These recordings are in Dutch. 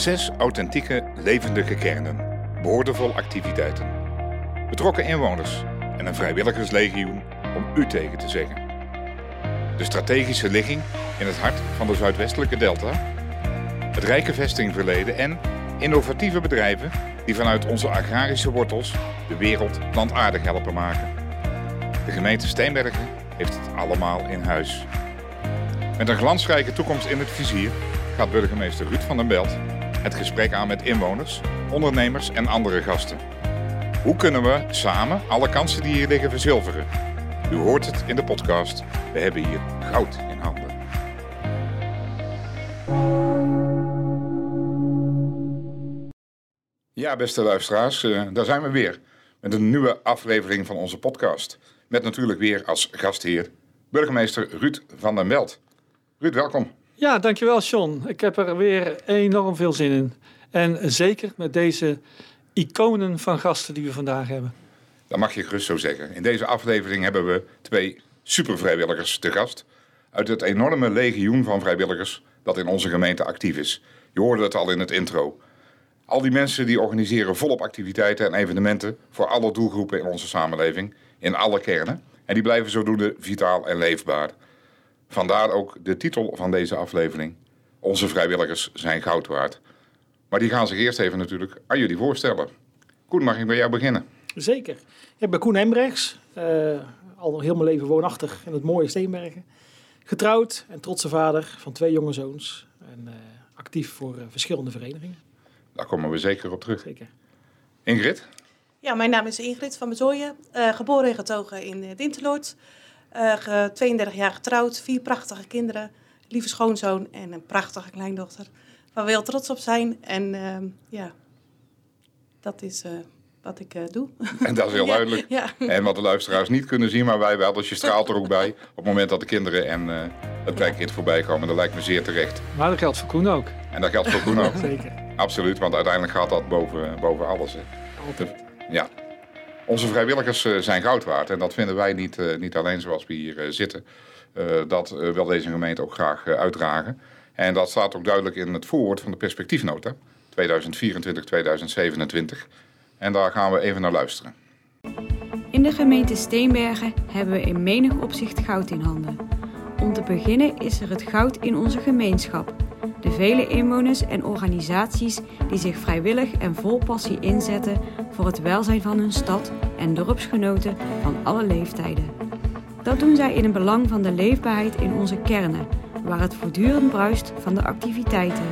Zes authentieke, levendige kernen, boordevol activiteiten. Betrokken inwoners en een vrijwilligerslegioen om u tegen te zeggen. De strategische ligging in het hart van de Zuidwestelijke Delta. Het rijke vestingverleden en innovatieve bedrijven die vanuit onze agrarische wortels de wereld plantaardig helpen maken. De gemeente Steenbergen heeft het allemaal in huis. Met een glansrijke toekomst in het vizier gaat burgemeester Ruud van den Belt het gesprek aan met inwoners, ondernemers en andere gasten. Hoe kunnen we samen alle kansen die hier liggen verzilveren? U hoort het in de podcast. We hebben hier goud in handen. Ja, beste luisteraars, eh, daar zijn we weer met een nieuwe aflevering van onze podcast. Met natuurlijk weer als gastheer burgemeester Ruud van den Belt. Ruud, welkom. Ja, dankjewel John. Ik heb er weer enorm veel zin in. En zeker met deze iconen van gasten die we vandaag hebben. Dat mag je gerust zo zeggen. In deze aflevering hebben we twee supervrijwilligers te gast. Uit het enorme legioen van vrijwilligers dat in onze gemeente actief is. Je hoorde het al in het intro. Al die mensen die organiseren volop activiteiten en evenementen voor alle doelgroepen in onze samenleving, in alle kernen. En die blijven zodoende vitaal en leefbaar. Vandaar ook de titel van deze aflevering. Onze vrijwilligers zijn goud waard. Maar die gaan zich eerst even natuurlijk aan jullie voorstellen. Koen, mag ik bij jou beginnen? Zeker. Ik ben Koen Hembrechts, uh, al heel mijn leven woonachtig in het mooie Steenbergen. Getrouwd en trotse vader van twee jonge zoons. En uh, actief voor uh, verschillende verenigingen. Daar komen we zeker op terug. Zeker. Ingrid? Ja, mijn naam is Ingrid van Bezooien. geboren en getogen in Dinteloord. 32 jaar getrouwd, vier prachtige kinderen, lieve schoonzoon en een prachtige kleindochter. Waar we heel trots op zijn. En ehm, ja, dat is uh, wat ik uh, doe. En dat is heel Ja, duidelijk. ja. En wat de luisteraars niet kunnen zien, maar wij wel. Dus je straalt er ook bij. Op het moment dat de kinderen en eh, het kleinkind voorbij komen. Dat lijkt me zeer terecht. Maar dat geldt voor Koen ook. En dat geldt voor Koen ook. Zeker. Absoluut, want uiteindelijk gaat dat boven, boven alles. Hè. Altijd. Ja. Onze vrijwilligers eh, zijn goud waard. En dat vinden wij niet, eh, niet alleen zoals we hier eh, zitten. Dat wil deze gemeente ook graag uitdragen. En dat staat ook duidelijk in het voorwoord van de perspectiefnota 2024-2027. En daar gaan we even naar luisteren. In de gemeente Steenbergen hebben we in menig opzicht goud in handen. Om te beginnen is er het goud in onze gemeenschap. De vele inwoners en organisaties die zich vrijwillig en vol passie inzetten voor het welzijn van hun stad en dorpsgenoten van alle leeftijden. Dat doen zij in het belang van de leefbaarheid in onze kernen, waar het voortdurend bruist van de activiteiten.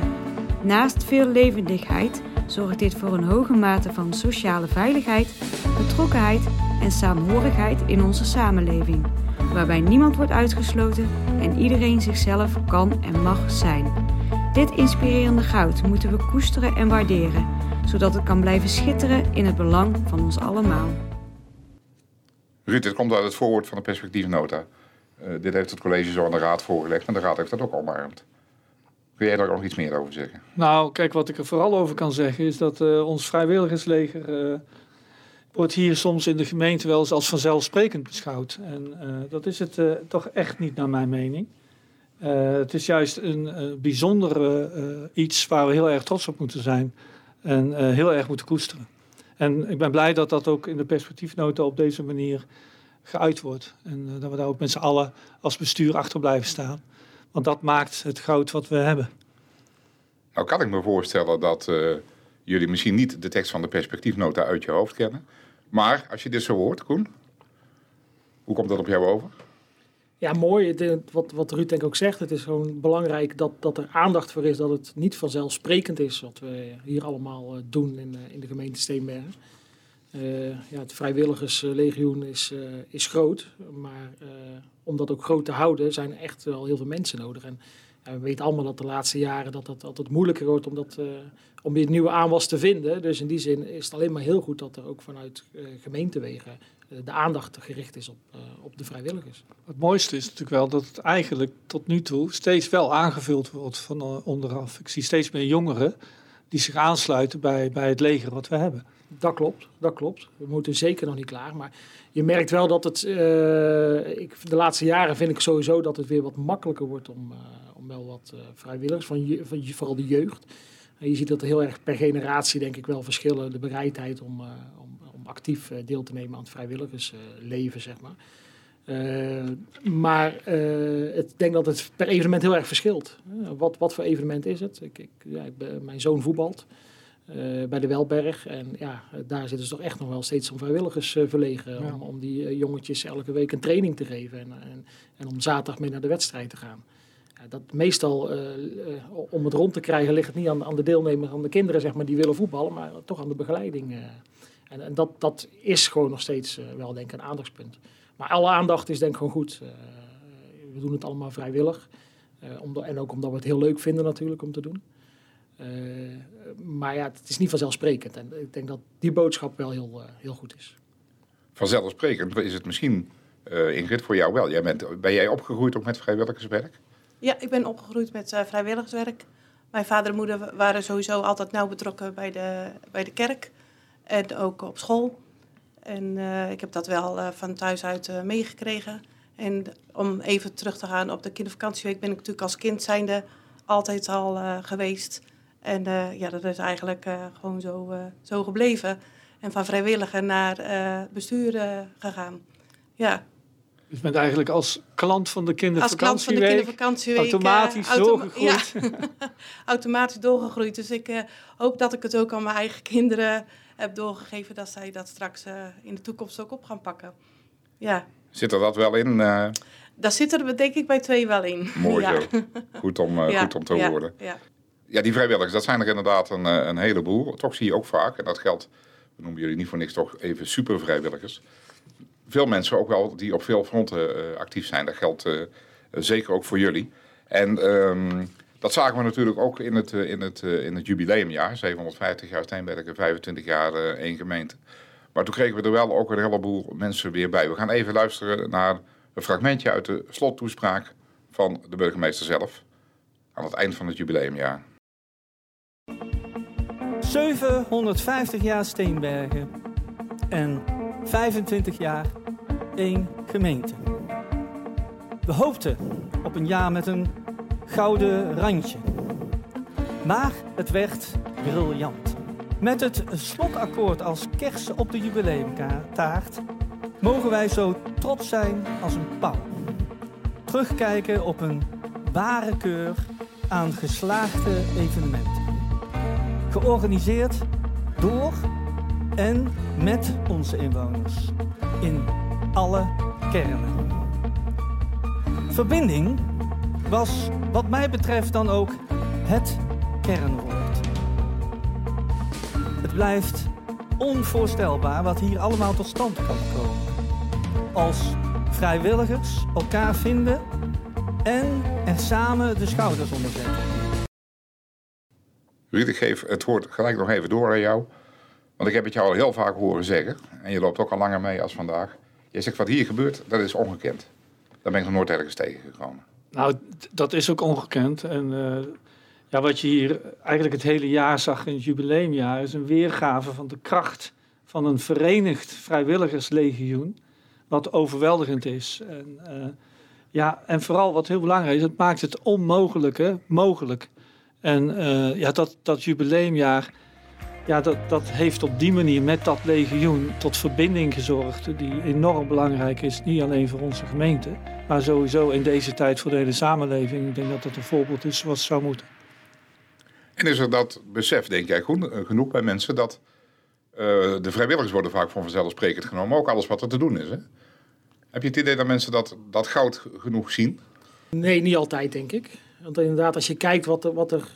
Naast veel levendigheid zorgt dit voor een hoge mate van sociale veiligheid, betrokkenheid en saamhorigheid in onze samenleving, waarbij niemand wordt uitgesloten en iedereen zichzelf kan en mag zijn. Dit inspirerende goud moeten we koesteren en waarderen, zodat het kan blijven schitteren in het belang van ons allemaal. Ruud, dit komt uit het voorwoord van de perspectiefnota. Eh, dit heeft het college zo aan de raad voorgelegd en de raad heeft dat ook omarmd. Kun jij daar nog iets meer over zeggen? Nou, kijk, wat ik er vooral over kan zeggen is dat eh, ons vrijwilligersleger eh, wordt hier soms in de gemeente wel eens als vanzelfsprekend beschouwd. En eh, dat is het eh, toch echt niet naar mijn mening. Eh, het is juist een eh, bijzondere eh, iets waar we heel erg trots op moeten zijn en heel erg moeten koesteren. En ik ben blij dat dat ook in de perspectiefnota op deze manier geuit wordt. En dat we daar ook met z'n allen als bestuur achter blijven staan. Want dat maakt het goud wat we hebben. Nou kan ik me voorstellen dat jullie misschien niet de tekst van de perspectiefnota uit je hoofd kennen. Maar als je dit zo hoort, Koen, hoe komt dat op jou over? Ja, mooi. Eh, wat, wat Ruud denk ook zegt, het is gewoon belangrijk dat, dat er aandacht voor is. Dat het niet vanzelfsprekend is wat we hier allemaal eh, doen in, eh, in de gemeente Steenbergen. Ja, het vrijwilligerslegioen is, is groot, maar om dat ook groot te houden zijn echt wel heel veel mensen nodig. En ja, we weten allemaal dat de laatste jaren dat het altijd moeilijker wordt om, dat, om die nieuwe aanwas te vinden. Dus in die zin is het alleen maar heel goed dat er ook vanuit gemeentewegen de aandacht gericht is op, eh, op de vrijwilligers. Het mooiste is natuurlijk wel dat het eigenlijk tot nu toe steeds wel aangevuld wordt van eh, onderaf. Ik zie steeds meer jongeren die zich aansluiten bij, bij het leger wat we hebben. Dat klopt, dat klopt. We moeten zeker nog niet klaar. Maar je merkt wel dat het. eh, ik, de laatste jaren vind ik sowieso dat het weer wat makkelijker wordt om, eh, om wel wat eh, vrijwilligers, van, je, van vooral de jeugd. je ziet dat er heel erg per generatie denk ik wel verschillen. De bereidheid om, om, om, actief deel te nemen aan het vrijwilligersleven, zeg maar. maar ik denk dat het per evenement heel erg verschilt. wat, wat voor evenement is het? Ik, ik, ja, ik mijn zoon voetbalt. Bij de Welberg. En ja, daar zitten ze toch echt nog wel steeds om vrijwilligers verlegen. Om, om, die jongetjes elke week een training te geven. En, en, en, om zaterdag mee naar de wedstrijd te gaan. Dat meestal om het rond te krijgen ligt het niet aan, aan, de deelnemers, aan de kinderen zeg maar, die willen voetballen. Maar toch aan de begeleiding. En, en dat, dat is gewoon nog steeds wel denk ik een aandachtspunt. Maar alle aandacht is denk ik gewoon goed. we doen het allemaal vrijwillig. om, en ook omdat we het heel leuk vinden natuurlijk om te doen. Uh, maar ja, het is niet vanzelfsprekend. En ik denk dat die boodschap wel heel, uh, heel goed is. Vanzelfsprekend is het misschien, uh, Ingrid, voor jou wel. Jij bent, ben jij opgegroeid ook met vrijwilligerswerk? Ja, ik ben opgegroeid met vrijwilligerswerk. Mijn vader en moeder waren sowieso altijd nauw betrokken bij de, bij de kerk. En ook op school. En ik heb dat wel van thuis uit meegekregen. En om even terug te gaan op de kindervakantieweek ben ik natuurlijk als kind zijnde altijd al geweest. En ja, dat is eigenlijk gewoon zo, zo gebleven. En van vrijwilliger naar bestuur gegaan. Ja. Dus je bent eigenlijk als klant van de kindervakantieweek, als klant van de kindervakantieweek automatisch doorgegroeid. Ja, automatisch doorgegroeid. Dus ik hoop dat ik het ook aan mijn eigen kinderen heb doorgegeven... dat zij dat straks in de toekomst ook op gaan pakken. Ja. Zit er dat wel in? Daar zit er denk ik bij twee wel in. Mooi ja. zo. Goed om, goed om te horen. Ja. Ja, die vrijwilligers, dat zijn er inderdaad een, eh, een heleboel. Toch zie je ook vaak, en dat geldt, we noemen jullie niet voor niks toch even supervrijwilligers. Veel mensen ook wel die op veel fronten uh, actief zijn. Dat geldt uh, zeker ook voor jullie. En um, dat zagen we natuurlijk ook in het, in het, in het jubileumjaar. 750 jaar Steenbergen, 25 jaar één gemeente. Maar toen kregen we er wel ook een heleboel mensen weer bij. We gaan even luisteren naar een fragmentje uit de slottoespraak van de burgemeester zelf. Aan het eind van het jubileumjaar. 750 jaar Steenbergen en 25 jaar één gemeente. We hoopten op een jaar met een gouden randje. Maar het werd briljant. Met het slotakkoord als kers op de jubileumtaart mogen wij zo trots zijn als een pauw. Terugkijken op een ware keur aan geslaagde evenementen georganiseerd door en met onze inwoners in alle kernen. Verbinding was wat mij betreft dan ook het kernwoord. Het blijft onvoorstelbaar wat hier allemaal tot stand kan komen. Als vrijwilligers elkaar vinden en er samen de schouders onder zetten. Ruud, ik geef het woord gelijk nog even door aan jou. Want ik heb het jou al heel vaak horen zeggen. En je loopt ook al langer mee als vandaag. Je zegt wat hier gebeurt, dat is ongekend. Daar ben ik nog nooit ergens tegengekomen. Nou, dat is ook ongekend. En uh, ja, wat je hier eigenlijk het hele jaar zag in het jubileumjaar... is een weergave van de kracht van een verenigd vrijwilligerslegioen... wat overweldigend is. En, uh, ja, en vooral wat heel belangrijk is, het maakt het onmogelijke mogelijk. En uh, ja, dat, dat jubileumjaar, ja, dat, dat heeft op die manier met dat legioen tot verbinding gezorgd. Die enorm belangrijk is, niet alleen voor onze gemeente, maar sowieso in deze tijd voor de hele samenleving. Ik denk dat dat een voorbeeld is wat zou moeten. En is er dat besef, denk jij, eh, genoeg bij mensen dat uh, de vrijwilligers worden vaak van vanzelfsprekend genomen, ook alles wat er te doen is? Hè? Heb je het idee dat mensen dat, dat goud genoeg zien? Nee, niet altijd, denk ik. Want inderdaad, als je kijkt wat er, wat er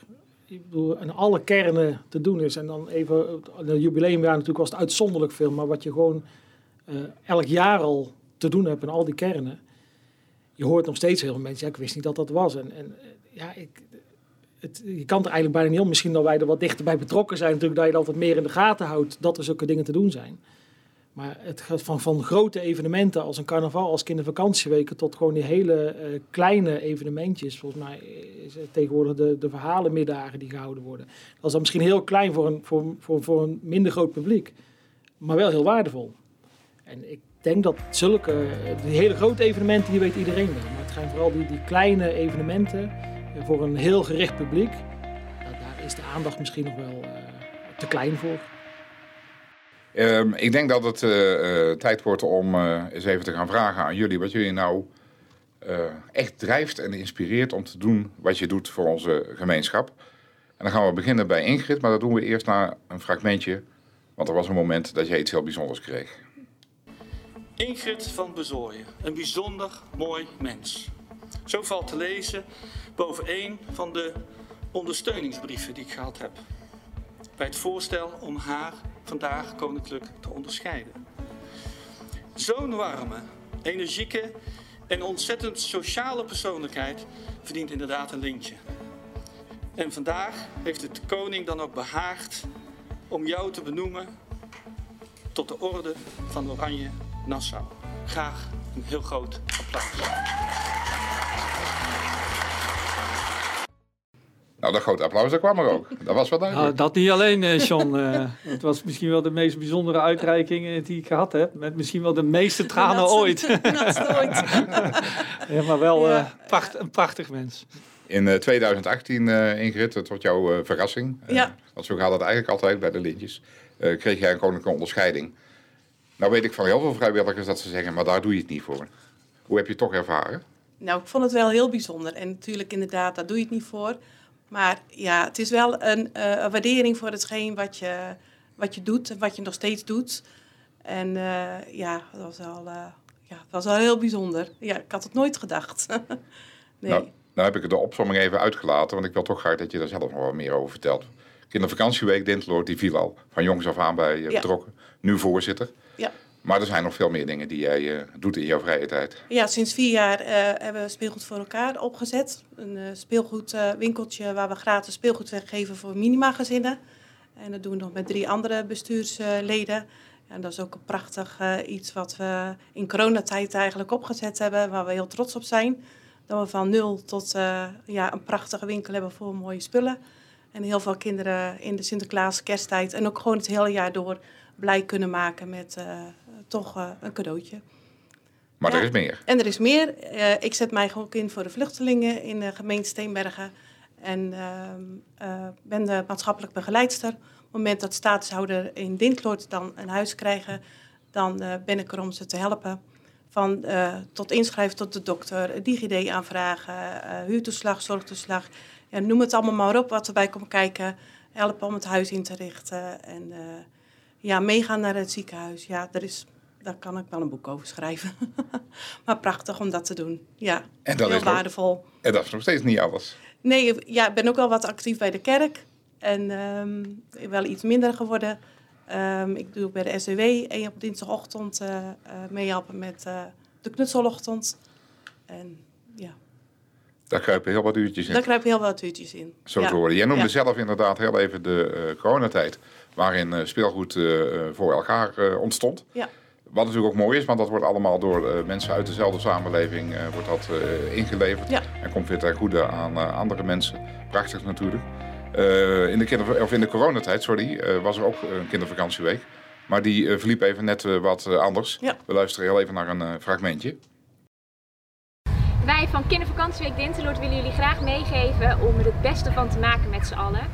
aan alle kernen te doen is. En dan even, het jubileumjaar natuurlijk was het uitzonderlijk veel. Maar wat je gewoon uh, elk jaar al te doen hebt in al die kernen. Je hoort nog steeds heel veel mensen, ja, ik wist niet dat dat was. En, en eh, ja, ik, het, je kan er eigenlijk bijna niet om. Misschien dat wij er wat dichterbij betrokken zijn natuurlijk. Dat je altijd meer in de gaten houdt dat er zulke dingen te doen zijn. Maar het gaat van, van grote evenementen als een carnaval, als kindervakantieweken, tot gewoon die hele uh, kleine evenementjes. Volgens mij is het tegenwoordig de, de verhalenmiddagen die gehouden worden. Dat is dan misschien heel klein voor een, voor, voor, voor een minder groot publiek, maar wel heel waardevol. En ik denk dat zulke, die hele grote evenementen, die weet iedereen wel. Maar het zijn vooral die, kleine evenementen voor een heel gericht publiek. is de aandacht misschien nog wel te klein voor. Ehm, ik denk dat het tijd wordt om eens even te gaan vragen aan jullie wat jullie nou echt drijft en inspireert om te doen wat je doet voor onze gemeenschap. En dan gaan we beginnen bij Ingrid, maar dat doen we eerst na een fragmentje, want er was een moment dat jij iets heel bijzonders kreeg. Ingrid van Bezooien, een bijzonder mooi mens. Zo valt te lezen boven een van de ondersteuningsbrieven die ik gehad heb. Bij het voorstel om haar vandaag koninklijk te onderscheiden. Zo'n warme, energieke en ontzettend sociale persoonlijkheid verdient inderdaad een lintje. En vandaag heeft het koning dan ook behaagd om jou te benoemen tot de orde van Oranje Nassau. Graag een heel groot applaus. Nou, dat grote applaus, dat kwam er ook. Dat was wel duidelijk. Nou, dat niet alleen, eh, John. Uh, het was misschien wel de meest bijzondere uitreiking die ik gehad heb. Met misschien wel de meeste tranen ooit. ooit. ja, maar wel uh, pracht, een prachtig mens. In 2018, Ingrid, tot jouw verrassing. ja. Want zo gaat het eigenlijk altijd bij de lintjes. kreeg jij een koninklijke onderscheiding. Nou weet ik van heel veel vrijwilligers dat ze zeggen, maar daar doe je het niet voor. Hoe heb je het toch ervaren? Nou, ik vond het wel heel bijzonder. En natuurlijk, inderdaad, daar doe je het niet voor. Maar ja, het is wel een, uh, een waardering voor hetgeen wat je, wat je doet en wat je nog steeds doet. En uh, ja, dat was al, uh, ja, dat was al heel bijzonder. Ja, ik had het nooit gedacht. nee. Nou, nou heb ik de opzomming even uitgelaten, want ik wil toch graag dat je daar zelf nog wat meer over vertelt. Kindervakantieweek Dinteloord, die viel al van jongs af aan bij betrokken. Nu voorzitter. Ja. Maar er zijn nog veel meer dingen die jij uh, doet in jouw vrije tijd. Ja, sinds vier jaar uh, hebben we Speelgoed voor elkaar opgezet. Een uh, speelgoedwinkeltje waar we gratis speelgoed weggeven voor minimagezinnen. En dat doen we nog met drie andere bestuursleden. En dat is ook een prachtig iets wat we in coronatijd eigenlijk opgezet hebben, waar we heel trots op zijn. Dat we van nul tot ja, een prachtige winkel hebben voor mooie spullen. En heel veel kinderen in de Sinterklaas, kersttijd en ook gewoon het hele jaar door blij kunnen maken met toch uh, een cadeautje. Maar ja. er is meer. En er is meer. Uh, ik zet mij ook in voor de vluchtelingen in de gemeente Steenbergen. En uh, ben de maatschappelijk begeleidster. Op het moment dat statushouder in Dintlord dan een huis krijgen, dan ben ik er om ze te helpen. Van tot inschrijven tot de dokter, DigiD aanvragen, huurtoeslag, zorgtoeslag. Ja, noem het allemaal maar op wat erbij komt kijken. Helpen om het huis in te richten. En ja, meegaan naar het ziekenhuis. Ja, er is daar kan ik wel een boek over schrijven. maar prachtig om dat te doen. Ja, en dat heel is waardevol. En dat is nog steeds niet alles. Nee, ja, ik ben ook wel wat actief bij de kerk. En um, wel iets minder geworden. Um, ik doe bij de SDW en op dinsdagochtend uh, uh, meehelpen met uh, de knutselochtend. En ja. Daar kruipen heel wat uurtjes in. Daar kruipen heel wat uurtjes in. Zo ja. te worden. Jij noemde ja. zelf inderdaad heel even de coronatijd. Waarin speelgoed voor elkaar ontstond. Ja. Wat natuurlijk ook mooi is, want dat wordt allemaal door uh, mensen uit dezelfde samenleving uh, wordt dat, uh, ingeleverd. Ja. En komt weer ten goede aan andere mensen. Prachtig natuurlijk. in, de kinder, of in de coronatijd sorry, was er ook een kindervakantieweek. Maar die verliep even net wat anders. Ja. We luisteren heel even naar een fragmentje. Wij van Kindervakantieweek Dinteloord willen jullie graag meegeven om er het beste van te maken met z'n allen.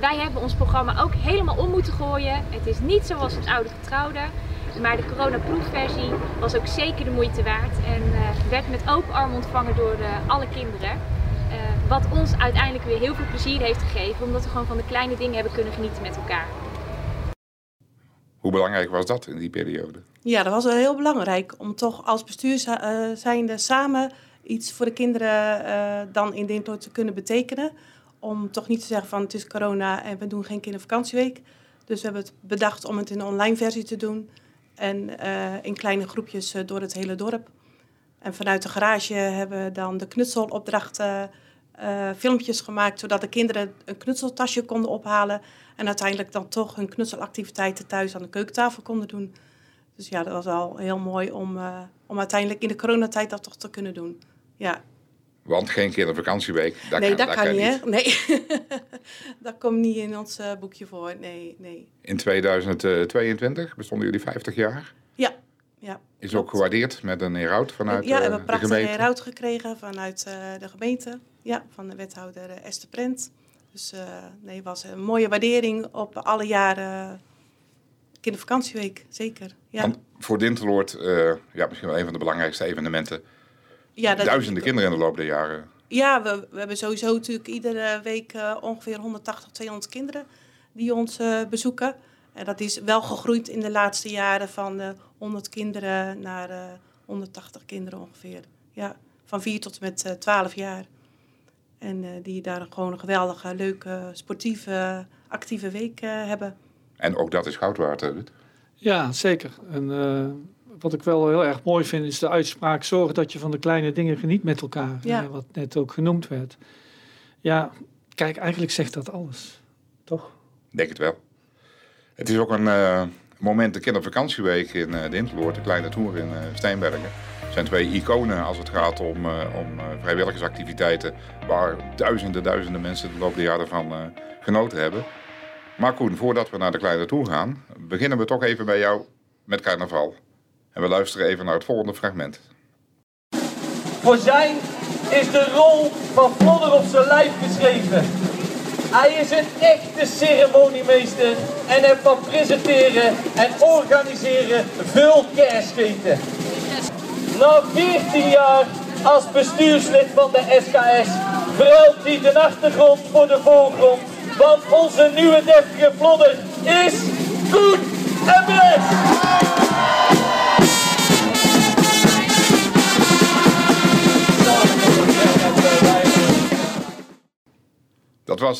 Wij hebben ons programma ook helemaal om moeten gooien. Het is niet zoals het oude getrouwde. Maar de coronaproefversie was ook zeker de moeite waard en uh, werd met open arm ontvangen door uh, alle kinderen. Uh, wat ons uiteindelijk weer heel veel plezier heeft gegeven, omdat we gewoon van de kleine dingen hebben kunnen genieten met elkaar. Hoe belangrijk was dat in die periode? Ja, dat was wel heel belangrijk om toch als bestuur zijnde samen iets voor de kinderen dan in Dintoort te kunnen betekenen. Om toch niet te zeggen van het is corona en we doen geen kindervakantieweek. Dus we hebben het bedacht om het in een online versie te doen. En uh, in kleine groepjes uh, door het hele dorp. En vanuit de garage hebben we dan de knutselopdrachten, uh, filmpjes gemaakt, zodat de kinderen een knutseltasje konden ophalen. En uiteindelijk dan toch hun knutselactiviteiten thuis aan de keukentafel konden doen. Dus ja, dat was al heel mooi om, om uiteindelijk in de coronatijd dat toch te kunnen doen. Ja. Want geen kindervakantieweek, dat nee, kan, dat, dat kan, niet, hè? Nee, dat komt niet in ons uh, boekje voor. Nee, nee. In 2022 bestonden jullie 50 jaar. Ja. ja Is klopt. ook gewaardeerd met een heroud vanuit ja, we hebben een prachtige heroud gekregen vanuit uh, de gemeente. Ja, van de wethouder Esther Prent. Dus uh, nee, was een mooie waardering op alle jaren kindervakantieweek, zeker. Ja. Want voor Dinteloord, ja, misschien wel een van de belangrijkste evenementen. Ja, dat Duizenden kinderen in de loop der jaren. Ja, we, we hebben sowieso natuurlijk iedere week uh, ongeveer 180, 200 kinderen die ons bezoeken. En dat is wel gegroeid in de laatste jaren van 100 kinderen naar 180 kinderen ongeveer. Ja, van 4 tot met 12 jaar. En die daar gewoon een geweldige, leuke, sportieve, actieve week hebben. En ook dat is goud waard, Ruud. Ja, zeker. En uh, wat ik wel heel erg mooi vind, is de uitspraak: zorg dat je van de kleine dingen geniet met elkaar. Ja. wat net ook genoemd werd. Ja, kijk, eigenlijk zegt dat alles. Toch? Denk het wel. Het is ook een uh, moment, de kindervakantieweek in uh, de de kleine toer in uh, Steenbergen. Het zijn twee iconen als het gaat om, om vrijwilligersactiviteiten, waar duizenden, duizenden mensen de loop der jaren van genoten hebben. Maar Koen, voordat we naar de kleine toe gaan, beginnen we toch even bij jou met carnaval. En we luisteren even naar het volgende fragment. Voor zijn is de rol van Vlodder op zijn lijf geschreven. Hij is een echte ceremoniemeester en heeft van presenteren en organiseren veel kerstgeten. Na 14 jaar als bestuurslid van de SKS verhuilt hij de achtergrond voor de voorgrond want onze nieuwe deftige vlodder is goed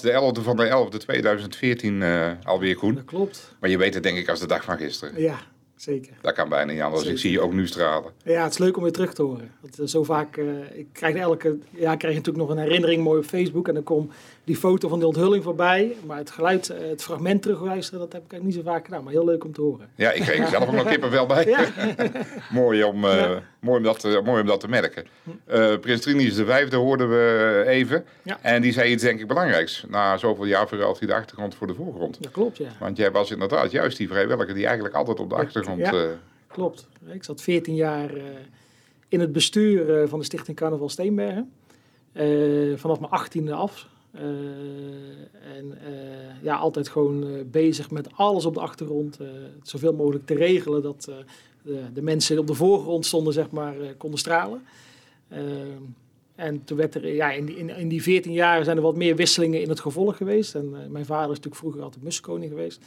was de 11e van de 11e 2014 uh, alweer, Koen. Dat klopt. Maar je weet het denk ik als de dag van gisteren. Ja, zeker. Dat kan bijna niet anders. Ik zie je ook nu stralen. Ja, het is leuk om weer terug te horen. Want, uh, zo vaak, uh, ik krijg elke jaar krijg natuurlijk nog een herinnering mooi op Facebook. En dan kom die foto van de onthulling voorbij. Maar het geluid, eh, het fragment terugluisteren, dat heb ik eigenlijk niet zo vaak gedaan. Maar heel leuk om te horen. Ja, ik kreeg er zelf ook nog kippenvel bij. Ja. mooi, om, uh, mooi, om dat, uh, mooi om dat te merken. Uh, Prins Trinius de vijfde hoorden we even. Ja. En die zei iets denk ik belangrijks. Na zoveel jaar verruilt hij de achtergrond voor de voorgrond. Dat klopt, ja. Want jij was inderdaad juist die vrijwilliger die eigenlijk altijd op de achtergrond... Ja, klopt. Ik zat 14 jaar in het bestuur van de Stichting Carnaval Steenbergen. vanaf mijn 18e af en uh, ja, altijd gewoon uh, bezig met alles op de achtergrond. zoveel mogelijk te regelen dat de, de, mensen op de voorgrond stonden, zeg maar, konden stralen. en toen werd er, ja, in die, in, in die 14 jaar zijn er wat meer wisselingen in het gevolg geweest. En mijn vader is natuurlijk vroeger altijd muskoning geweest.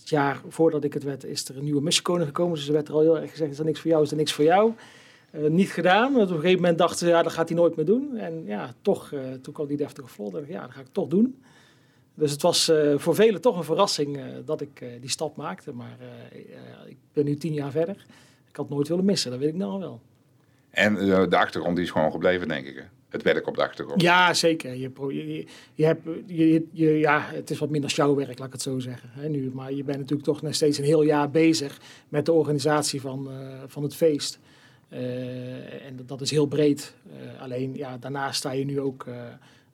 Het jaar voordat ik het werd, is er een nieuwe muskoning gekomen. Dus er werd er al heel erg gezegd, is er niks voor jou, is er niks voor jou. Uh, niet gedaan. Want op een gegeven moment dachten ze, ja, dat gaat hij nooit meer doen. En ja, toch, uh, toen kwam die deftige vlodder. Ja, dat ga ik toch doen. Dus het was uh, voor velen toch een verrassing dat ik die stap maakte. Maar ik ben nu tien jaar verder. Ik had het nooit willen missen, dat weet ik nou wel. En de achtergrond die is gewoon gebleven, denk ik. Het werk op de achtergrond. Ja, zeker. Je, je, je hebt, je, je, ja, het is wat minder sjouwwerk, laat ik het zo zeggen. Hè, nu. Maar je bent natuurlijk toch nog steeds een heel jaar bezig met de organisatie van, van het feest. Uh, en dat is heel breed. Uh, alleen ja, daarnaast sta je nu ook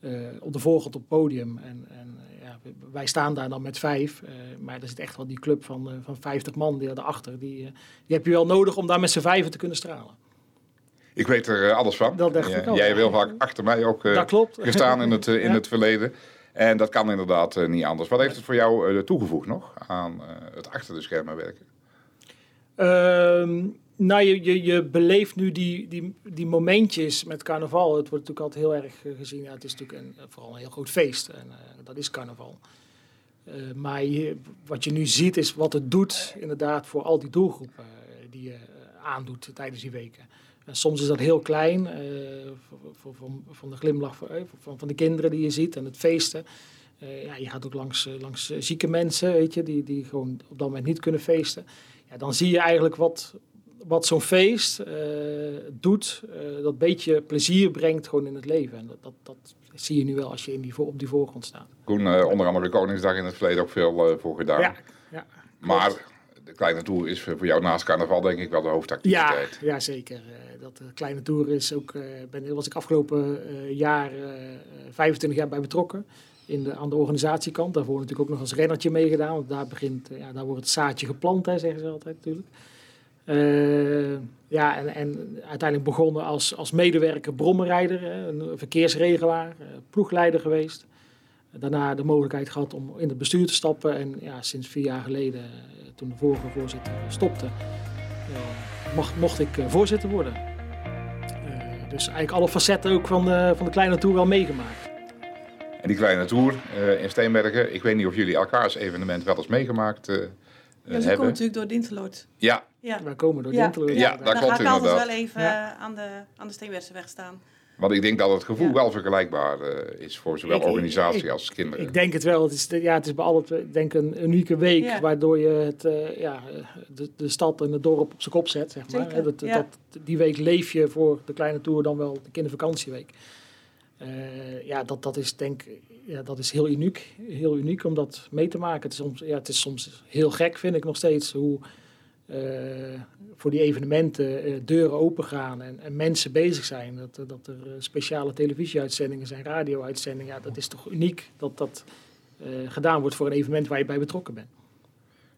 uh, op de voorgrond op het podium. En, en ja, wij staan daar dan met vijf. maar er zit echt wel die club van, van 50 man die erachter. Die, die heb je wel nodig om daar met z'n vijven te kunnen stralen. Ik weet er alles van. Dat dacht ik ook. Jij hebt heel vaak achter mij ook gestaan in het, in het verleden. En dat kan inderdaad niet anders. Wat heeft het voor jou toegevoegd nog aan het achter de schermen werken? Ehm, nou, je, je, je beleeft nu die, die, die momentjes met carnaval. Het wordt natuurlijk altijd heel erg eh, gezien. Het is natuurlijk een, vooral een heel groot feest. En uh, dat is carnaval. Uh, maar wat je nu ziet is wat het doet inderdaad voor al die doelgroepen die je aandoet tijdens die weken. En soms is dat heel klein, van, van de glimlach van, van de kinderen die je ziet en het feesten. ja, je gaat ook langs, langs zieke mensen, weet je, die, die gewoon op dat moment niet kunnen feesten. Ja, dan zie je eigenlijk wat, wat zo'n feest uh, doet, uh, dat beetje plezier brengt gewoon in het leven. En dat, dat, dat zie je nu wel als je in die, op die voorgrond staat. Koen, uh, onder andere Koningsdag in het verleden ook veel voor gedaan. Ja, ja maar de kleine tour is voor jou naast carnaval denk ik wel de hoofdactiviteit. Ja, ja zeker. dat de kleine tour is ook, ben, was ik afgelopen jaar 25 jaar bij betrokken. In de, aan de organisatiekant. Daarvoor natuurlijk ook nog als rennertje meegedaan. Want daar, begint, ja, daar wordt het zaadje geplant, hè, zeggen ze altijd natuurlijk. Uh, ja, en, en, uiteindelijk begonnen als, als medewerker brommerrijder, een verkeersregelaar, uh, ploegleider geweest. Daarna de mogelijkheid gehad om in het bestuur te stappen. En ja, sinds vier jaar geleden, eh, toen de vorige voorzitter stopte, eh, mocht, mocht ik eh, voorzitter worden. Eh, dus eigenlijk alle facetten ook van de, van de kleine tour wel meegemaakt. En die kleine tour eh, in Steenbergen, ik weet niet of jullie elkaars evenement wel eens meegemaakt eh, Ja, ze hebben. komen natuurlijk door Dinteloord. Ja, Ja. Wij komen door Ja. Dinteloord. Ja, inderdaad. Dan klopt ga ik altijd inderdaad. wel even Ja. eh, aan de, aan de Steenbergse staan. want ik denk dat het gevoel Ja. wel vergelijkbaar eh, is voor zowel Ik- ik- organisatie ik- als kinderen. Ik denk het wel. Het is, ja, het is bij altijd ik denk een unieke week Ja. waardoor je het, eh, ja, de, de stad en het dorp op zijn kop zet. Zeg maar. Zeker, Dat, ja. dat, die week leef je voor de kleine tour dan wel de kindervakantieweek. Eh, ja, dat, dat is denk ja, dat is heel uniek. Heel uniek om dat mee te maken. Het is soms, ja, het is soms heel gek, vind ik nog steeds, hoe eh, voor die evenementen eh, deuren open gaan en, en mensen bezig zijn. Dat, er- dat er eh, speciale televisieuitzendingen zijn, radio-uitzendingen. Ja, dat is toch uniek dat dat eh, gedaan wordt voor een evenement waar je bij betrokken bent.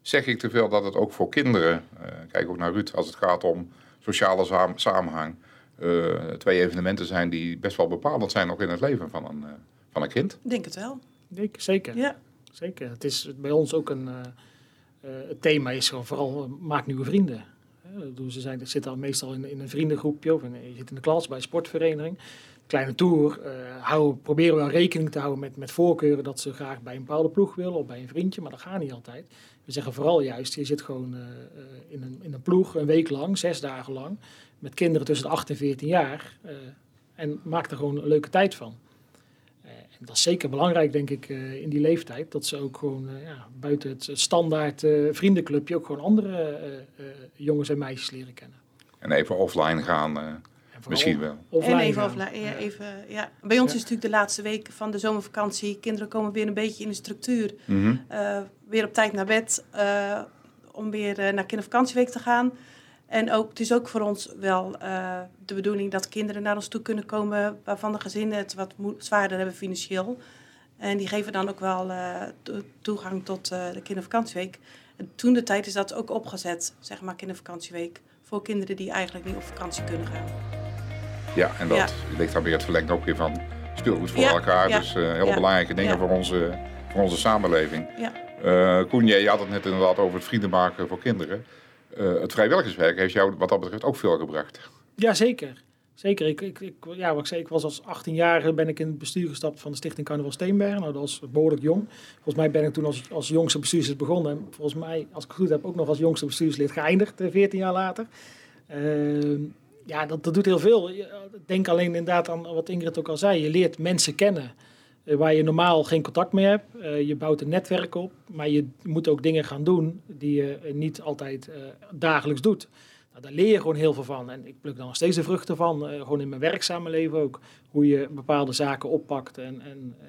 Zeg ik te veel dat het ook voor kinderen, eh, kijk ook naar Ruud, als het gaat om sociale samenhang, eh, twee evenementen zijn die best wel bepalend zijn ook in het leven van een, eh, van een kind. Ik denk het wel. Ik, zeker, Ja. zeker. Het is bij ons ook een... eh, eh, het thema is gewoon vooral eh, maak nieuwe vrienden. Hè, ze zijn, zitten al meestal in, in een vriendengroepje of in, je zit in de klas bij een sportvereniging. Kleine tour, eh, houden, proberen we wel rekening te houden met, met voorkeuren dat ze graag bij een bepaalde ploeg willen of bij een vriendje, maar dat gaat niet altijd. We zeggen vooral juist, je zit gewoon eh, eh, in, een, in een ploeg een week lang, zes dagen lang, met kinderen tussen de 8 en 14 jaar eh, en maak er gewoon een leuke tijd van. Eh, en dat is zeker belangrijk, denk ik, eh, in die leeftijd. Dat ze ook gewoon eh, ja, buiten het standaard eh, vriendenclubje ook gewoon andere eh, eh, jongens en meisjes leren kennen. En even offline gaan, eh, misschien wel. offline en even, offline, ja, even ja. Bij ons Ja. is het natuurlijk de laatste week van de zomervakantie. Kinderen komen weer een beetje in de structuur. Mhm. Eh, weer op tijd naar bed. eh, om weer naar kindervakantieweek te gaan. En ook, het is ook voor ons wel eh, de bedoeling dat kinderen naar ons toe kunnen komen. waarvan de gezinnen het wat zwaarder hebben financieel. En die geven dan ook wel eh, to- toegang tot eh, de kindervakantieweek. En toen de tijd is dat ook opgezet, zeg maar, kindervakantieweek. Voor kinderen die eigenlijk niet op vakantie kunnen gaan. Ja, en dat Ja. ligt dan weer het verlengde ook weer van speelgoed voor Ja, elkaar. ja, Dus ja, belangrijke dingen voor, onze, voor onze samenleving. Ja. Koen, jij had het net inderdaad over het vrienden maken voor kinderen. Eh, het vrijwilligerswerk heeft jou wat dat betreft ook veel gebracht. Ja, zeker. Zeker. Ik, ik, ik, ja, wat ik zei, ik was als 18-jarige ben ik in het bestuur gestapt van de Stichting Carnaval Steenbergen. Nou, dat was behoorlijk jong. Volgens mij ben ik toen als, als jongste bestuurslid begonnen. En volgens mij, als ik het goed heb, ook nog als jongste bestuurslid geëindigd, eh, 14 jaar later. Ehm, ja, dat, dat doet heel veel. Je- Denk alleen inderdaad aan wat Ingrid ook al zei. Je leert mensen kennen eh, waar je normaal geen contact mee hebt. Eh, je bouwt een netwerk op, maar je moet ook dingen gaan doen die je eh, niet altijd eh, dagelijks doet. Nou, daar leer je gewoon heel veel van. En ik pluk daar nog steeds de vruchten van, eh, gewoon in mijn werkzame leven ook. Hoe je bepaalde zaken oppakt en, en eh,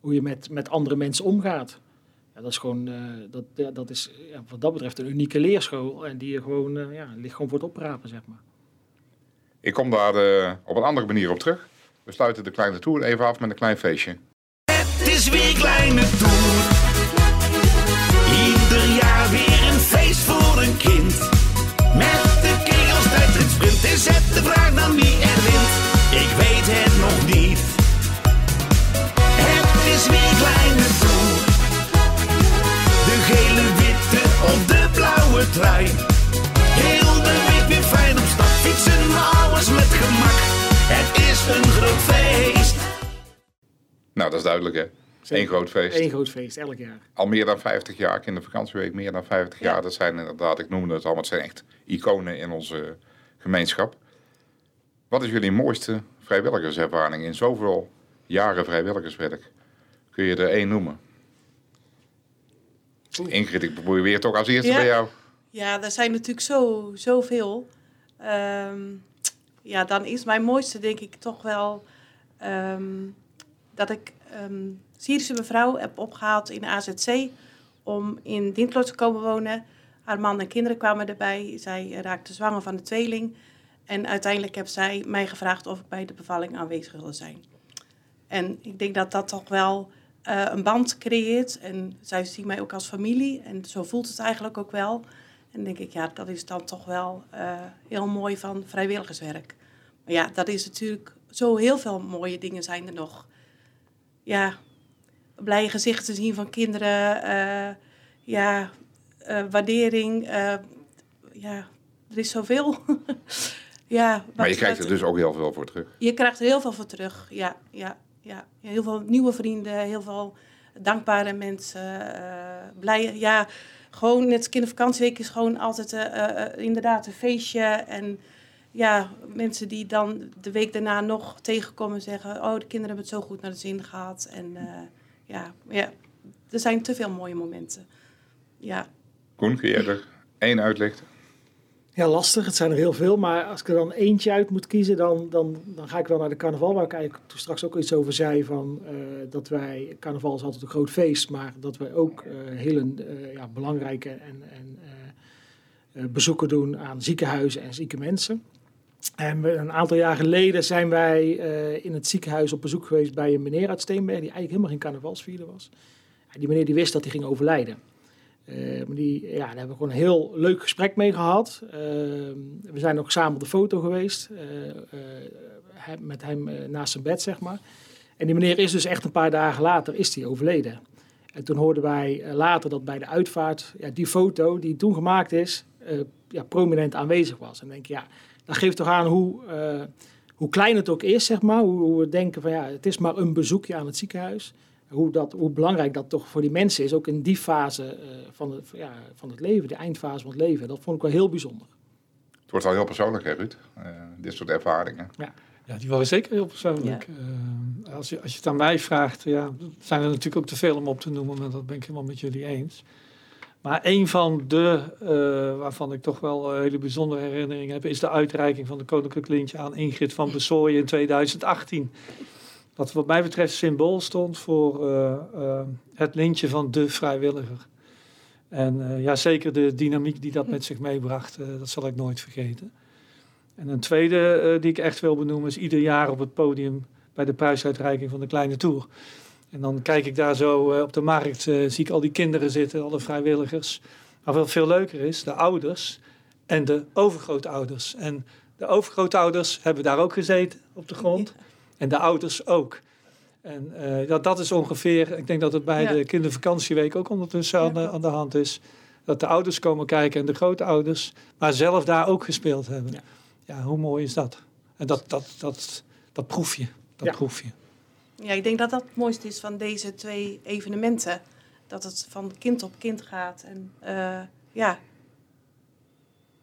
hoe je met, met andere mensen omgaat. Ja, dat is gewoon, eh, dat, dat is ja, wat dat betreft een unieke leerschool. En die je gewoon, eh, ja, ligt gewoon voor het oprapen, zeg maar. Ik kom daar eh, op een andere manier op terug. We sluiten de kleine tour even af met een klein feestje. Het is weer kleine tour. Ieder jaar weer een feest voor een kind. Met de kegels uit het sprint en zet de vraag dan wie duidelijk hè. Eén groot feest. Eén groot feest, elk jaar. Al meer dan 50 jaar, kindervakantieweek meer dan 50 Ja. jaar. Dat zijn inderdaad, ik noemde het al, maar het zijn echt iconen in onze gemeenschap. Wat is jullie mooiste vrijwilligerservaring in zoveel jaren vrijwilligerswerk? Kun je er één noemen? Ingrid, ik probeer het ook als eerste Ja. bij jou. Ja, er zijn natuurlijk zo, zoveel. Ehm, ja, dan is mijn mooiste denk ik toch wel ehm, dat ik ehm Syrische mevrouw heb opgehaald in de AZC om in Dinklot te komen wonen. Haar man en kinderen kwamen erbij. Zij raakte zwanger van de tweeling. En uiteindelijk heeft zij mij gevraagd of ik bij de bevalling aanwezig wilde zijn. En ik denk dat dat toch wel eh, een band creëert. En zij zien mij ook als familie. En zo voelt het eigenlijk ook wel. En denk ik, ja, dat is dan toch wel eh, heel mooi van vrijwilligerswerk. Maar ja, dat is natuurlijk zo heel veel mooie dingen zijn er nog. Ja, blije gezichten zien van kinderen. eh, ja, eh, waardering. eh, ja, er is zoveel. ja, Maar je krijgt er dus ook heel veel voor terug. je krijgt er heel veel voor terug. Ja, ja, ja. Heel veel nieuwe vrienden, heel veel dankbare mensen. blij. Ja, gewoon net kindervakantieweek is gewoon altijd inderdaad een feestje. En ja, mensen die dan de week daarna nog tegenkomen en zeggen... oh, de kinderen hebben het zo goed naar de zin gehad. En eh, ja, ja, er zijn te veel mooie momenten. Ja. Koen, kun je er één uitlichten? Ja, lastig. Het zijn er heel veel. Maar als ik er dan eentje uit moet kiezen, dan, dan, dan ga ik wel naar de carnaval. Waar ik eigenlijk toen straks ook iets over zei. Van, eh, dat wij, carnaval is altijd een groot feest. Maar dat wij ook eh, hele eh, ja, belangrijke en, en, eh, eh, bezoeken doen aan ziekenhuizen en zieke mensen. En een aantal jaar geleden zijn wij eh, in het ziekenhuis op bezoek geweest bij een meneer uit Steenberg. Die eigenlijk helemaal geen carnavalsvierder was. Die meneer die wist dat hij ging overlijden. Eh, maar die, ja, daar hebben we gewoon een heel leuk gesprek mee gehad. Eh, we zijn ook samen op de foto geweest. eh, met hem naast zijn bed, zeg maar. En die meneer is dus echt een paar dagen later is die overleden. En toen hoorden wij later dat bij de uitvaart ja, die foto die toen gemaakt is, ja, prominent aanwezig was. En denk je, ja, dat geeft toch aan hoe, eh, hoe klein het ook is, zeg maar. Hoe, hoe we denken van ja, het is maar een bezoekje aan het ziekenhuis hoe, dat, hoe belangrijk dat toch voor die mensen is, ook in die fase eh, van, het, ja, van het leven, de eindfase van het leven. Dat vond ik wel heel bijzonder. Het wordt wel heel persoonlijk, hè, Ruud? Eh, dit soort ervaringen. Ja, die waren zeker heel persoonlijk. Als, je, als je het aan mij vraagt, ja, zijn er natuurlijk ook te veel om op te noemen, maar dat ben ik helemaal met jullie eens. Maar een van de, eh, waarvan ik toch wel een hele bijzondere herinnering heb, is de uitreiking van de Koninklijk Lintje aan Ingrid van Besooyen in 2018. Wat wat mij betreft symbool stond voor eh, eh, het lintje van de vrijwilliger. En eh, ja, zeker de dynamiek die dat met zich meebracht, eh, dat zal ik nooit vergeten. En een tweede eh, die ik echt wil benoemen is ieder jaar op het podium bij de prijsuitreiking van de Kleine Tour. En dan kijk ik daar zo eh, op de markt, eh, zie ik al die kinderen zitten, alle vrijwilligers. Maar wat veel leuker is, de ouders en de overgrootouders. En de overgrootouders hebben daar ook gezeten op de grond. En de ouders ook. En eh, dat, dat is ongeveer, ik denk dat het bij Ja. de kindervakantieweek ook ondertussen aan, de, aan de hand is. Dat de ouders komen kijken en de grootouders, maar zelf daar ook gespeeld hebben. Ja. Hoe mooi is dat? En dat, dat, dat, dat proef je. Dat proef je. Ja, ik denk dat dat het mooiste is van deze twee evenementen. Dat het van kind op kind gaat. En eh, ja,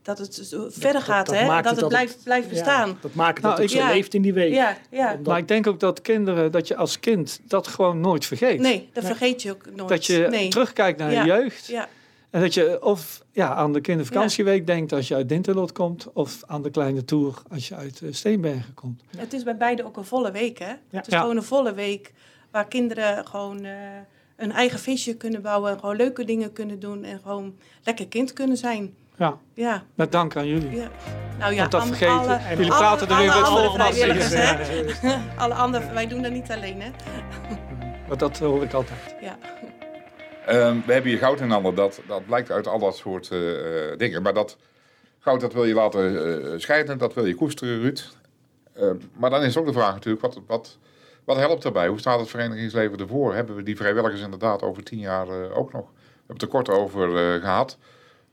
dat het zo verder dat- gaat, dat hè? Dat het het blijft, blijft bestaan. Ja, dat maakt het Nou, dat het ik- zo Ja. leeft in die week. Ja, ja. Omdat- Maar ik denk ook dat kinderen, dat je als kind dat gewoon nooit vergeet. Nee, dat vergeet je ook nooit. Dat je nee. terugkijkt naar Ja. je jeugd. Ja, En dat je of ja, aan de kindervakantieweek denkt als je uit Dinterlot komt. Of aan de kleine tour als je uit eh, Steenbergen komt. het is bij beide ook een volle week, hè? Het is Ja. gewoon een volle week waar kinderen gewoon eh, een eigen feestje kunnen bouwen. En gewoon leuke dingen kunnen doen. En gewoon lekker kind kunnen zijn. Ja, Ja, met dank aan jullie. ja. Nou ja, Want dat vergeten. alle- Jullie alle- praten er alle met andere vol passie. vrijwilligers, hè? Ja, zo is het. Alle anderen, wij doen dat niet alleen, hè? Maar dat hoor ik altijd. Ja. Ehm, we hebben hier goud in handen. Dat, dat blijkt uit al dat soort eh, eh, dingen. Maar dat goud dat wil je laten eh, schijnen. Dat wil je koesteren, Ruud. Ehm, maar dan is ook de vraag natuurlijk. Wat, wat, wat helpt daarbij? Hoe staat het verenigingsleven ervoor? Hebben we die vrijwilligers inderdaad over tien jaar ook nog? We hebben het er kort over eh, gehad.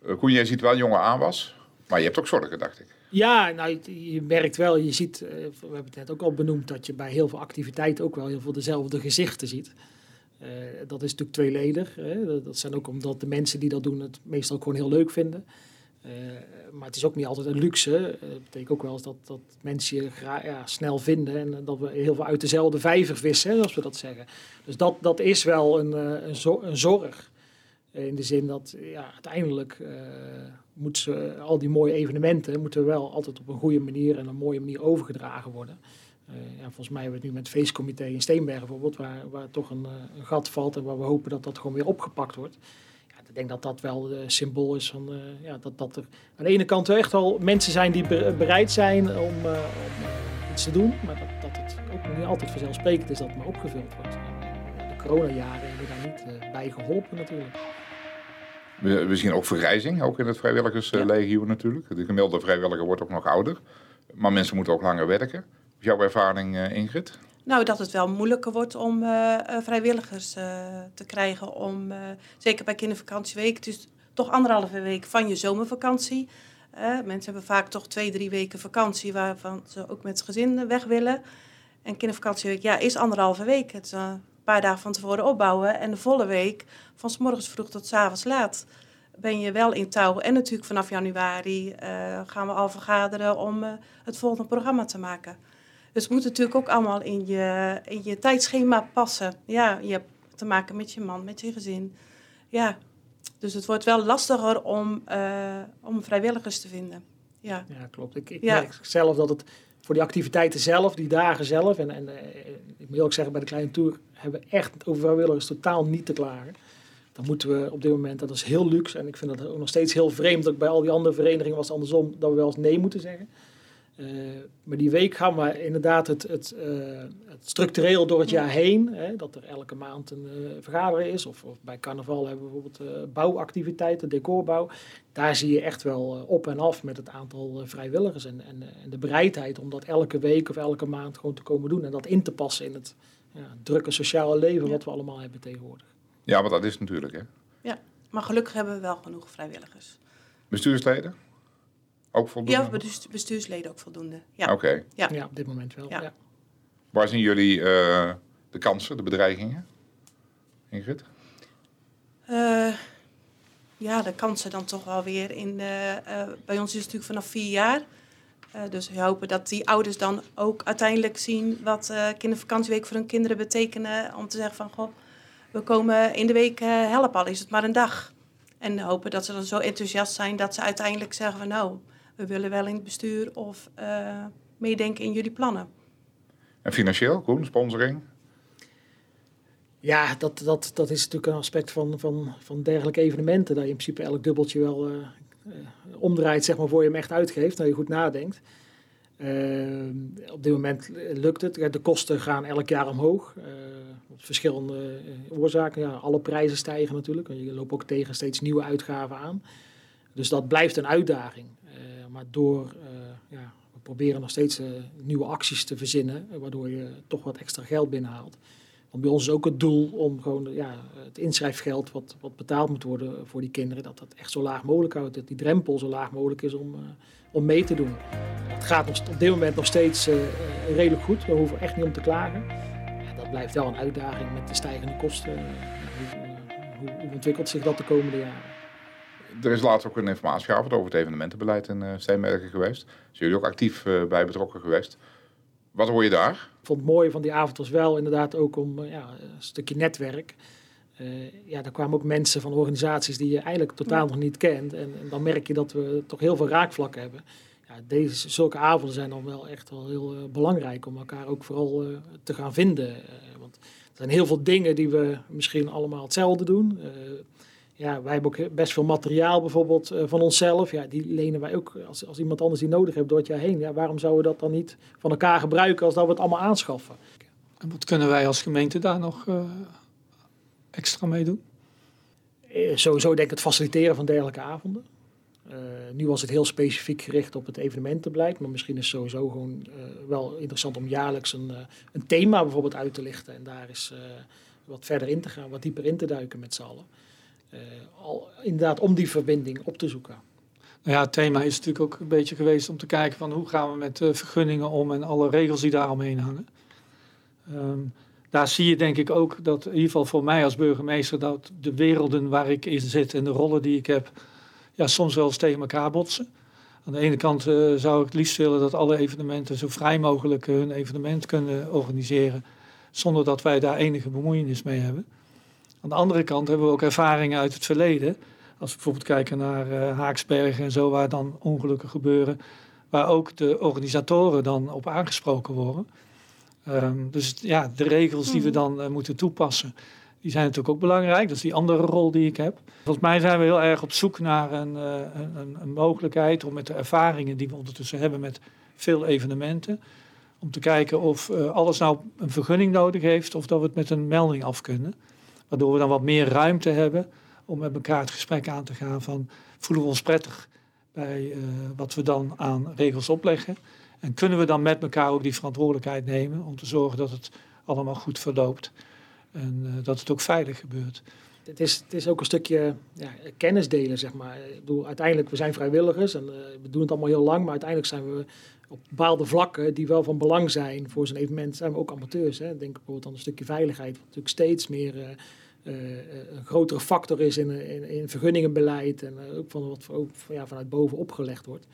Uh, Koen, jij ziet wel jonge aanwas. Maar je hebt ook zorgen, dacht ik. Ja, nou, je- merkt wel, je ziet, we hebben het net ook al benoemd, dat je bij heel veel activiteiten ook wel heel veel dezelfde gezichten ziet. Eh, dat is natuurlijk tweeledig. Hè. Dat, zijn ook omdat de mensen die dat doen het meestal gewoon heel leuk vinden. Eh, maar het is ook niet altijd een luxe. Eh, Dat betekent ook wel eens dat, dat mensen je ja, snel vinden en dat we heel veel uit dezelfde vijver vissen, hè, zoals we dat zeggen. Dus dat, dat is wel een, een, een zorg. In de zin dat ja, uiteindelijk moeten al die mooie evenementen moeten wel altijd op een goede manier en een mooie manier overgedragen worden. Eh, ja, volgens mij hebben we het nu met het feestcomité in Steenbergen bijvoorbeeld, waar, waar toch een, eh, een gat valt en waar we hopen dat dat gewoon weer opgepakt wordt. Ja, ik denk dat dat wel een symbool is van eh, ja, dat, dat er aan de ene kant echt wel mensen zijn die be- bereid zijn om, om iets te doen, maar dat, dat het ook niet altijd vanzelfsprekend is dat het maar opgevuld wordt. En, de coronajaren hebben daar niet bij geholpen natuurlijk. Zien ook vergrijzing, ook in het vrijwilligerslegioen natuurlijk. De gemiddelde vrijwilliger wordt ook nog ouder. Maar mensen moeten ook langer werken. Jouw ervaring, eh, Ingrid? Nou, dat het wel moeilijker wordt om eh, eh, vrijwilligers te krijgen. Om, eh, zeker bij kindervakantieweek, dus toch anderhalve week van je zomervakantie. Mensen hebben vaak toch twee, drie weken vakantie waarvan ze ook met het gezin weg willen. En kindervakantieweek ja, is anderhalve week. Het is een paar dagen van tevoren opbouwen. En de volle week, van s morgens vroeg tot s avonds laat, ben je wel in touw. En natuurlijk vanaf januari gaan we al vergaderen om het volgende programma te maken. Dus het moet natuurlijk ook allemaal in je, in je tijdschema passen. Ja, je hebt te maken met je man, met je gezin. Ja, dus het wordt wel lastiger om, eh, om vrijwilligers te vinden. Ja. Ja, klopt. Ik, ik Ja. merk zelf dat het voor die activiteiten zelf, die dagen zelf, en, en eh, ik moet ook zeggen, bij de kleine tour hebben we echt over vrijwilligers totaal niet te klagen. Dan moeten we op dit moment, dat is heel luxe, en ik vind dat ook nog steeds heel vreemd, dat bij al die andere verenigingen was het andersom, dat we wel eens nee moeten zeggen. Eh, maar die week gaan we inderdaad het, het, eh, het structureel door het jaar heen. Hè, dat er elke maand een eh, vergadering is. Of, of bij carnaval hebben we bijvoorbeeld eh, bouwactiviteiten, decorbouw. Daar zie je echt wel op en af met het aantal vrijwilligers. En, en, en de bereidheid om dat elke week of elke maand gewoon te komen doen. En dat in te passen in het ja, drukke sociale leven Ja. wat we allemaal hebben tegenwoordig. Ja, maar dat is natuurlijk, hè. Maar gelukkig hebben we wel genoeg vrijwilligers. Bestuursleden? Ook voldoende? Ja, bestuurs- bestuursleden ook voldoende. Ja. Oké. Ja. Ja, op dit moment wel. Ja. Ja. Waar zien jullie eh, de kansen, de bedreigingen? Ingrid? Eh, ja, de kansen dan toch wel weer in. eh, eh, bij ons is het natuurlijk vanaf vier jaar. Eh, dus we hopen dat die ouders dan ook uiteindelijk zien wat eh, kindervakantieweek voor hun kinderen betekenen. Om te zeggen van, goh, we komen in de week eh, helpen, al is het maar een dag. En hopen dat ze dan zo enthousiast zijn dat ze uiteindelijk zeggen van, nou, we willen wel in het bestuur of eh, meedenken in jullie plannen. En financieel, Koen, sponsoring? Ja, dat, dat, dat is natuurlijk een aspect van, van, van dergelijke evenementen. Dat je in principe elk dubbeltje wel eh, eh, omdraait, zeg maar, voor je hem echt uitgeeft. Dat je goed nadenkt. Op dit moment lukt het. De kosten gaan elk jaar omhoog. eh op verschillende oorzaken. Ja, alle prijzen stijgen natuurlijk. Je loopt ook tegen steeds nieuwe uitgaven aan. Dus dat blijft een uitdaging. Eh, maar door, eh, ja, we proberen nog steeds eh, nieuwe acties te verzinnen. waardoor je toch wat extra geld binnenhaalt. Want bij ons is ook het doel om gewoon ja, het inschrijfgeld wat, wat betaald moet worden voor die kinderen, dat dat echt zo laag mogelijk houdt. Dat die drempel zo laag mogelijk is om, om mee te doen. Het gaat nog, op dit moment nog steeds redelijk goed. We hoeven echt niet om te klagen. Ja, dat blijft wel een uitdaging met de stijgende kosten. Hoe ontwikkelt zich dat de komende jaren? Er is laatst ook een informatieavond over het evenementenbeleid in eh Steenbergen geweest. Zijn jullie ook actief eh, bij betrokken geweest? Wat hoor je daar? Ik vond het mooie van die avond was wel inderdaad ook om eh, ja, een stukje netwerk. Eh, ja, daar kwamen ook mensen van organisaties die je eigenlijk totaal nog niet kent. En, en dan merk je dat we toch heel veel raakvlakken hebben. Ja, deze, zulke avonden zijn dan wel echt wel heel belangrijk om elkaar ook vooral te gaan vinden. Want er zijn heel veel dingen die we misschien allemaal hetzelfde doen. Ja, wij hebben ook best veel materiaal bijvoorbeeld eh, van onszelf. Ja, die lenen wij ook als, als iemand anders die nodig heeft door het jaar heen. Ja, waarom zouden we dat dan niet van elkaar gebruiken als dat we het allemaal aanschaffen? En wat kunnen wij als gemeente daar nog eh, extra mee doen? Eh, sowieso denk ik het faciliteren van dergelijke avonden. Nu was het heel specifiek gericht op het evenementenbeleid. Maar misschien is het sowieso gewoon wel interessant om jaarlijks een, een thema bijvoorbeeld uit te lichten. En daar eens eh, wat verder in te gaan, wat dieper in te duiken met z'n allen. Eh, al, inderdaad om die verbinding op te zoeken. Nou ja, het thema is natuurlijk ook een beetje geweest om te kijken van hoe gaan we met vergunningen om en alle regels die daaromheen hangen. Ehm, daar zie je denk ik ook dat, in ieder geval voor mij als burgemeester, dat de werelden waar ik in zit en de rollen die ik heb, ja, soms wel eens tegen elkaar botsen. Aan de ene kant eh, zou ik het liefst willen dat alle evenementen zo vrij mogelijk eh, hun evenement kunnen organiseren, zonder dat wij daar enige bemoeienis mee hebben. Aan de andere kant hebben we ook ervaringen uit het verleden. Als we bijvoorbeeld kijken naar eh, Haaksbergen en zo, waar dan ongelukken gebeuren, waar ook de organisatoren dan op aangesproken worden. Ehm, dus ja, de regels die we dan eh, moeten toepassen, die zijn natuurlijk ook belangrijk. Dat is die andere rol die ik heb. Volgens mij zijn we heel erg op zoek naar een, eh, een, een- mogelijkheid om met de ervaringen die we ondertussen hebben met veel evenementen, om te kijken of alles nou een vergunning nodig heeft of dat we het met een melding af kunnen. Waardoor we dan wat meer ruimte hebben om met elkaar het gesprek aan te gaan van voelen we ons prettig bij eh, wat we dan aan regels opleggen. En kunnen we dan met elkaar ook die verantwoordelijkheid nemen om te zorgen dat het allemaal goed verloopt en uh, dat het ook veilig gebeurt. Het is, het is ook een stukje ja, kennis delen, zeg maar. Ik bedoel, uiteindelijk, we zijn vrijwilligers en uh, we doen het allemaal heel lang, maar uiteindelijk zijn we op bepaalde vlakken die wel van belang zijn voor zo'n evenement, zijn we ook amateurs. Hè. Denk bijvoorbeeld aan een stukje veiligheid, wat natuurlijk steeds meer een grotere factor is in, in, in vergunningenbeleid en ook van wat ook ja, vanuit boven opgelegd wordt.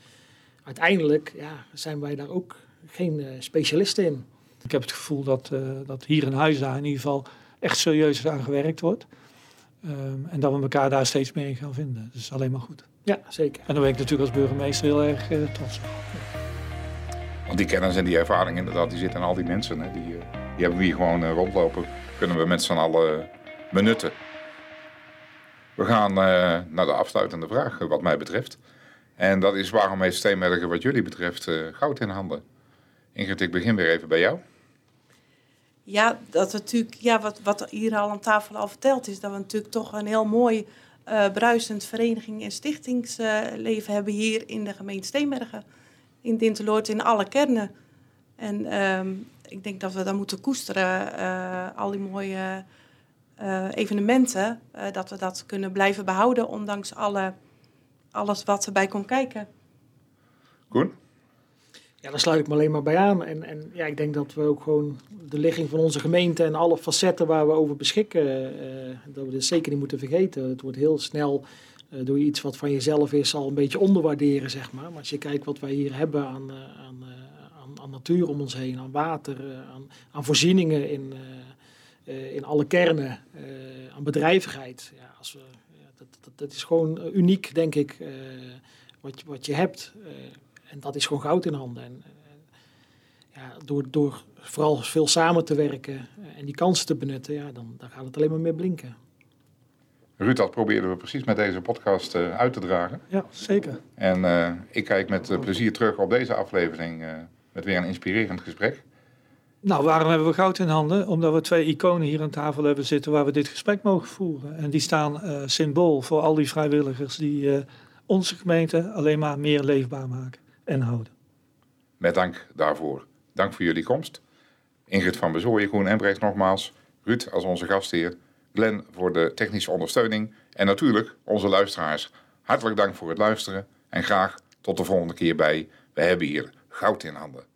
Uiteindelijk ja, zijn wij daar ook geen specialisten in. Ik heb het gevoel dat, dat hier in huis daar in ieder geval echt serieus aan gewerkt wordt. Um, en dat we elkaar daar steeds meer in gaan vinden. Dus alleen maar goed. Ja, zeker. En dan ben ik natuurlijk als burgemeester heel erg uh, trots op. Want die kennis en die ervaring inderdaad, die zitten in al die mensen. Hè. Die, die hebben we hier gewoon uh, rondlopen. Kunnen we met z'n allen benutten. We gaan naar de afsluitende vraag, wat mij betreft. En dat is waarom heeft Steenbergen wat jullie betreft goud in handen? Ingrid, ik begin weer even bij jou. Ja, dat natuurlijk, ja, wat, wat hier al aan tafel al verteld is, dat we natuurlijk toch een heel mooi uh, bruisend vereniging en stichtingsleven hebben hier in de gemeente Steenbergen. In Dinteloord, in alle kernen. En um, ik denk dat we dat moeten koesteren, al die mooie uh, evenementen, dat we dat kunnen blijven behouden, ondanks alle, alles wat erbij komt kijken. Koen? Ja, daar sluit ik me alleen maar bij aan. En, en ja, ik denk dat we ook gewoon de ligging van onze gemeente en alle facetten waar we over beschikken, uh, dat we dat zeker niet moeten vergeten. Het wordt heel snel, uh, door iets wat van jezelf is, al een beetje onderwaarderen, zeg maar. Maar als je kijkt wat wij hier hebben aan, uh, aan, aan, aan, natuur om ons heen, aan water, aan, aan voorzieningen in, in alle kernen, aan bedrijvigheid. Ja, als we, ja, dat, dat, dat, is gewoon uniek, denk ik, wat, wat je hebt. En dat is gewoon goud in handen. En, ja, door, door vooral veel samen te werken eh, en die kansen te benutten, ja, dan, dan gaat het alleen maar meer blinken. Ruud, dat probeerden we precies met deze podcast uh, uit te dragen. Ja, zeker. En uh, ik kijk met uh, plezier terug op deze aflevering met weer een inspirerend gesprek. Nou, waarom hebben we goud in handen? Omdat we twee iconen hier aan tafel hebben zitten waar we dit gesprek mogen voeren. En die staan symbool voor al die vrijwilligers die onze gemeente alleen maar meer leefbaar maken en houden. Met dank daarvoor. Dank voor jullie komst. Ingrid van Bezooien, Groen Embrechts nogmaals. Ruud als onze gastheer. Glenn voor de technische ondersteuning. En natuurlijk onze luisteraars. Hartelijk dank voor het luisteren. En graag tot de volgende keer bij We hebben hier goud in handen.